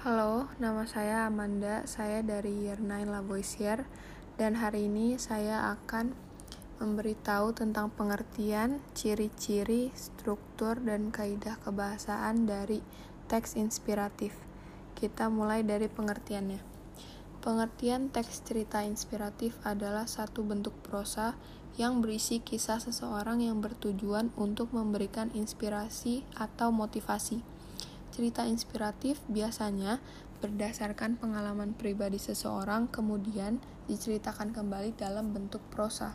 Halo, nama saya Amanda. Saya dari Year 9 Lavoisier dan hari ini saya akan memberitahu tentang pengertian, ciri-ciri, struktur, dan kaidah kebahasaan dari teks inspiratif. Kita mulai dari pengertiannya. Pengertian teks cerita inspiratif adalah satu bentuk prosa yang berisi kisah seseorang yang bertujuan untuk memberikan inspirasi atau motivasi Cerita inspiratif biasanya berdasarkan pengalaman pribadi seseorang, kemudian diceritakan kembali dalam bentuk prosa.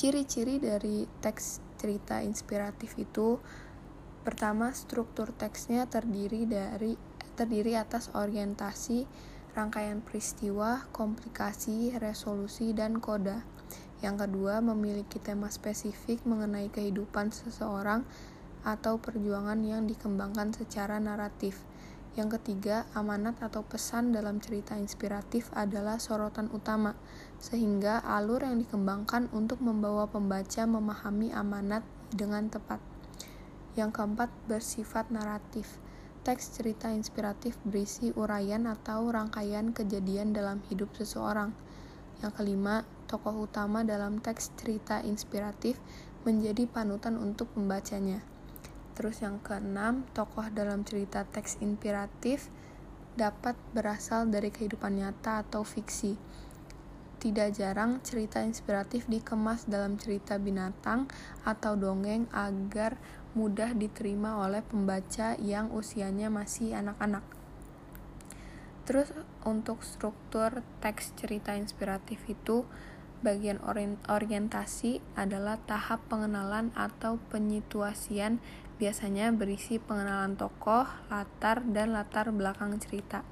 Ciri-ciri dari teks cerita inspiratif itu pertama struktur teksnya terdiri dari terdiri atas orientasi, rangkaian peristiwa, komplikasi, resolusi, dan koda. Yang kedua, memiliki tema spesifik mengenai kehidupan seseorang atau perjuangan yang dikembangkan secara naratif. Yang ketiga, amanat atau pesan dalam cerita inspiratif adalah sorotan utama, sehingga alur yang dikembangkan untuk membawa pembaca memahami amanat dengan tepat. Yang keempat, bersifat naratif. Teks cerita inspiratif berisi uraian atau rangkaian kejadian dalam hidup seseorang. Yang kelima, tokoh utama dalam teks cerita inspiratif menjadi panutan untuk pembacanya. Terus yang keenam, tokoh dalam cerita teks inspiratif dapat berasal dari kehidupan nyata atau fiksi. Tidak jarang cerita inspiratif dikemas dalam cerita binatang atau dongeng agar mudah diterima oleh pembaca yang usianya masih anak-anak. Terus untuk struktur teks cerita inspiratif itu bagian orientasi adalah tahap pengenalan atau penyituasian biasanya berisi pengenalan tokoh, latar, dan latar belakang cerita.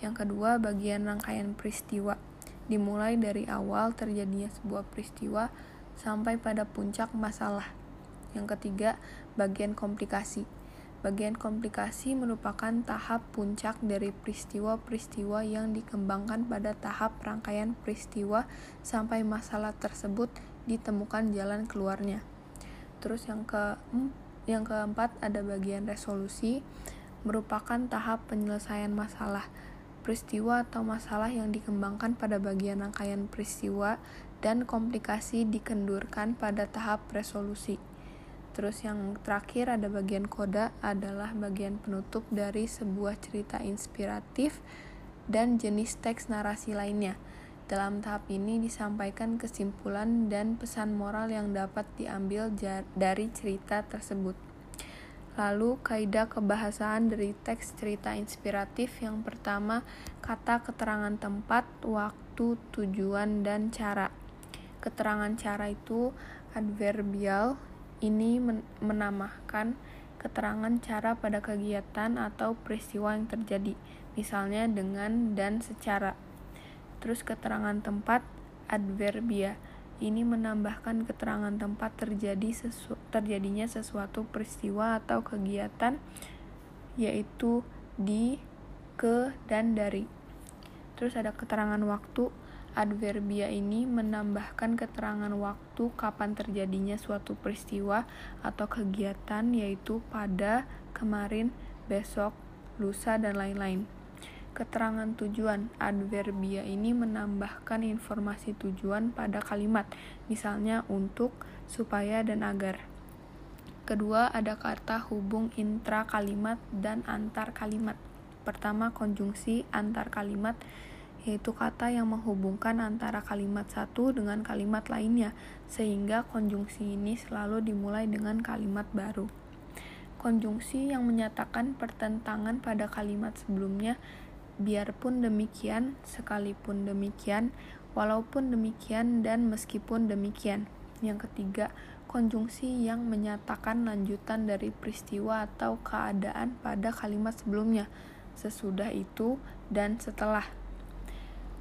Yang kedua, bagian rangkaian peristiwa. Dimulai dari awal terjadinya sebuah peristiwa sampai pada puncak masalah. Yang ketiga, bagian komplikasi. Bagian komplikasi merupakan tahap puncak dari peristiwa-peristiwa yang dikembangkan pada tahap rangkaian peristiwa sampai masalah tersebut ditemukan jalan keluarnya. Terus yang keempat, yang keempat, ada bagian resolusi, merupakan tahap penyelesaian masalah. Peristiwa atau masalah yang dikembangkan pada bagian rangkaian peristiwa dan komplikasi dikendurkan pada tahap resolusi. Terus yang terakhir ada bagian koda adalah bagian penutup dari sebuah cerita inspiratif dan jenis teks narasi lainnya. Dalam tahap ini disampaikan kesimpulan dan pesan moral yang dapat diambil dari cerita tersebut. Lalu, kaidah kebahasaan dari teks cerita inspiratif yang pertama, kata keterangan tempat, waktu, tujuan, dan cara. Keterangan cara itu adverbial, ini menambahkan keterangan cara pada kegiatan atau peristiwa yang terjadi, misalnya dengan dan secara. Terus keterangan tempat adverbia. Ini menambahkan keterangan tempat terjadi sesu terjadinya sesuatu peristiwa atau kegiatan yaitu di, ke, dan dari. Terus ada keterangan waktu. Adverbia ini menambahkan keterangan waktu kapan terjadinya suatu peristiwa atau kegiatan yaitu pada, kemarin, besok, lusa, dan lain-lain. Keterangan tujuan adverbia ini menambahkan informasi tujuan pada kalimat, misalnya untuk, supaya, dan agar. Kedua, ada kata hubung intra kalimat dan antar kalimat. Pertama, konjungsi antar kalimat yaitu kata yang menghubungkan antara kalimat satu dengan kalimat lainnya, sehingga konjungsi ini selalu dimulai dengan kalimat baru. Konjungsi yang menyatakan pertentangan pada kalimat sebelumnya Biarpun demikian, sekalipun demikian, walaupun demikian, dan meskipun demikian. Yang ketiga, konjungsi yang menyatakan lanjutan dari peristiwa atau keadaan pada kalimat sebelumnya, sesudah itu, dan setelah.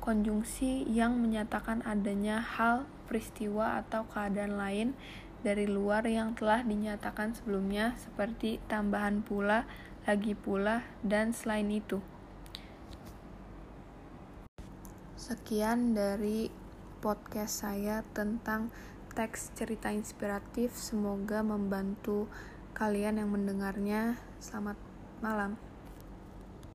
Konjungsi yang menyatakan adanya hal, peristiwa, atau keadaan lain dari luar yang telah dinyatakan sebelumnya, seperti tambahan pula, lagi pula, dan selain itu. Sekian dari podcast saya tentang teks cerita inspiratif. Semoga membantu kalian yang mendengarnya. Selamat malam.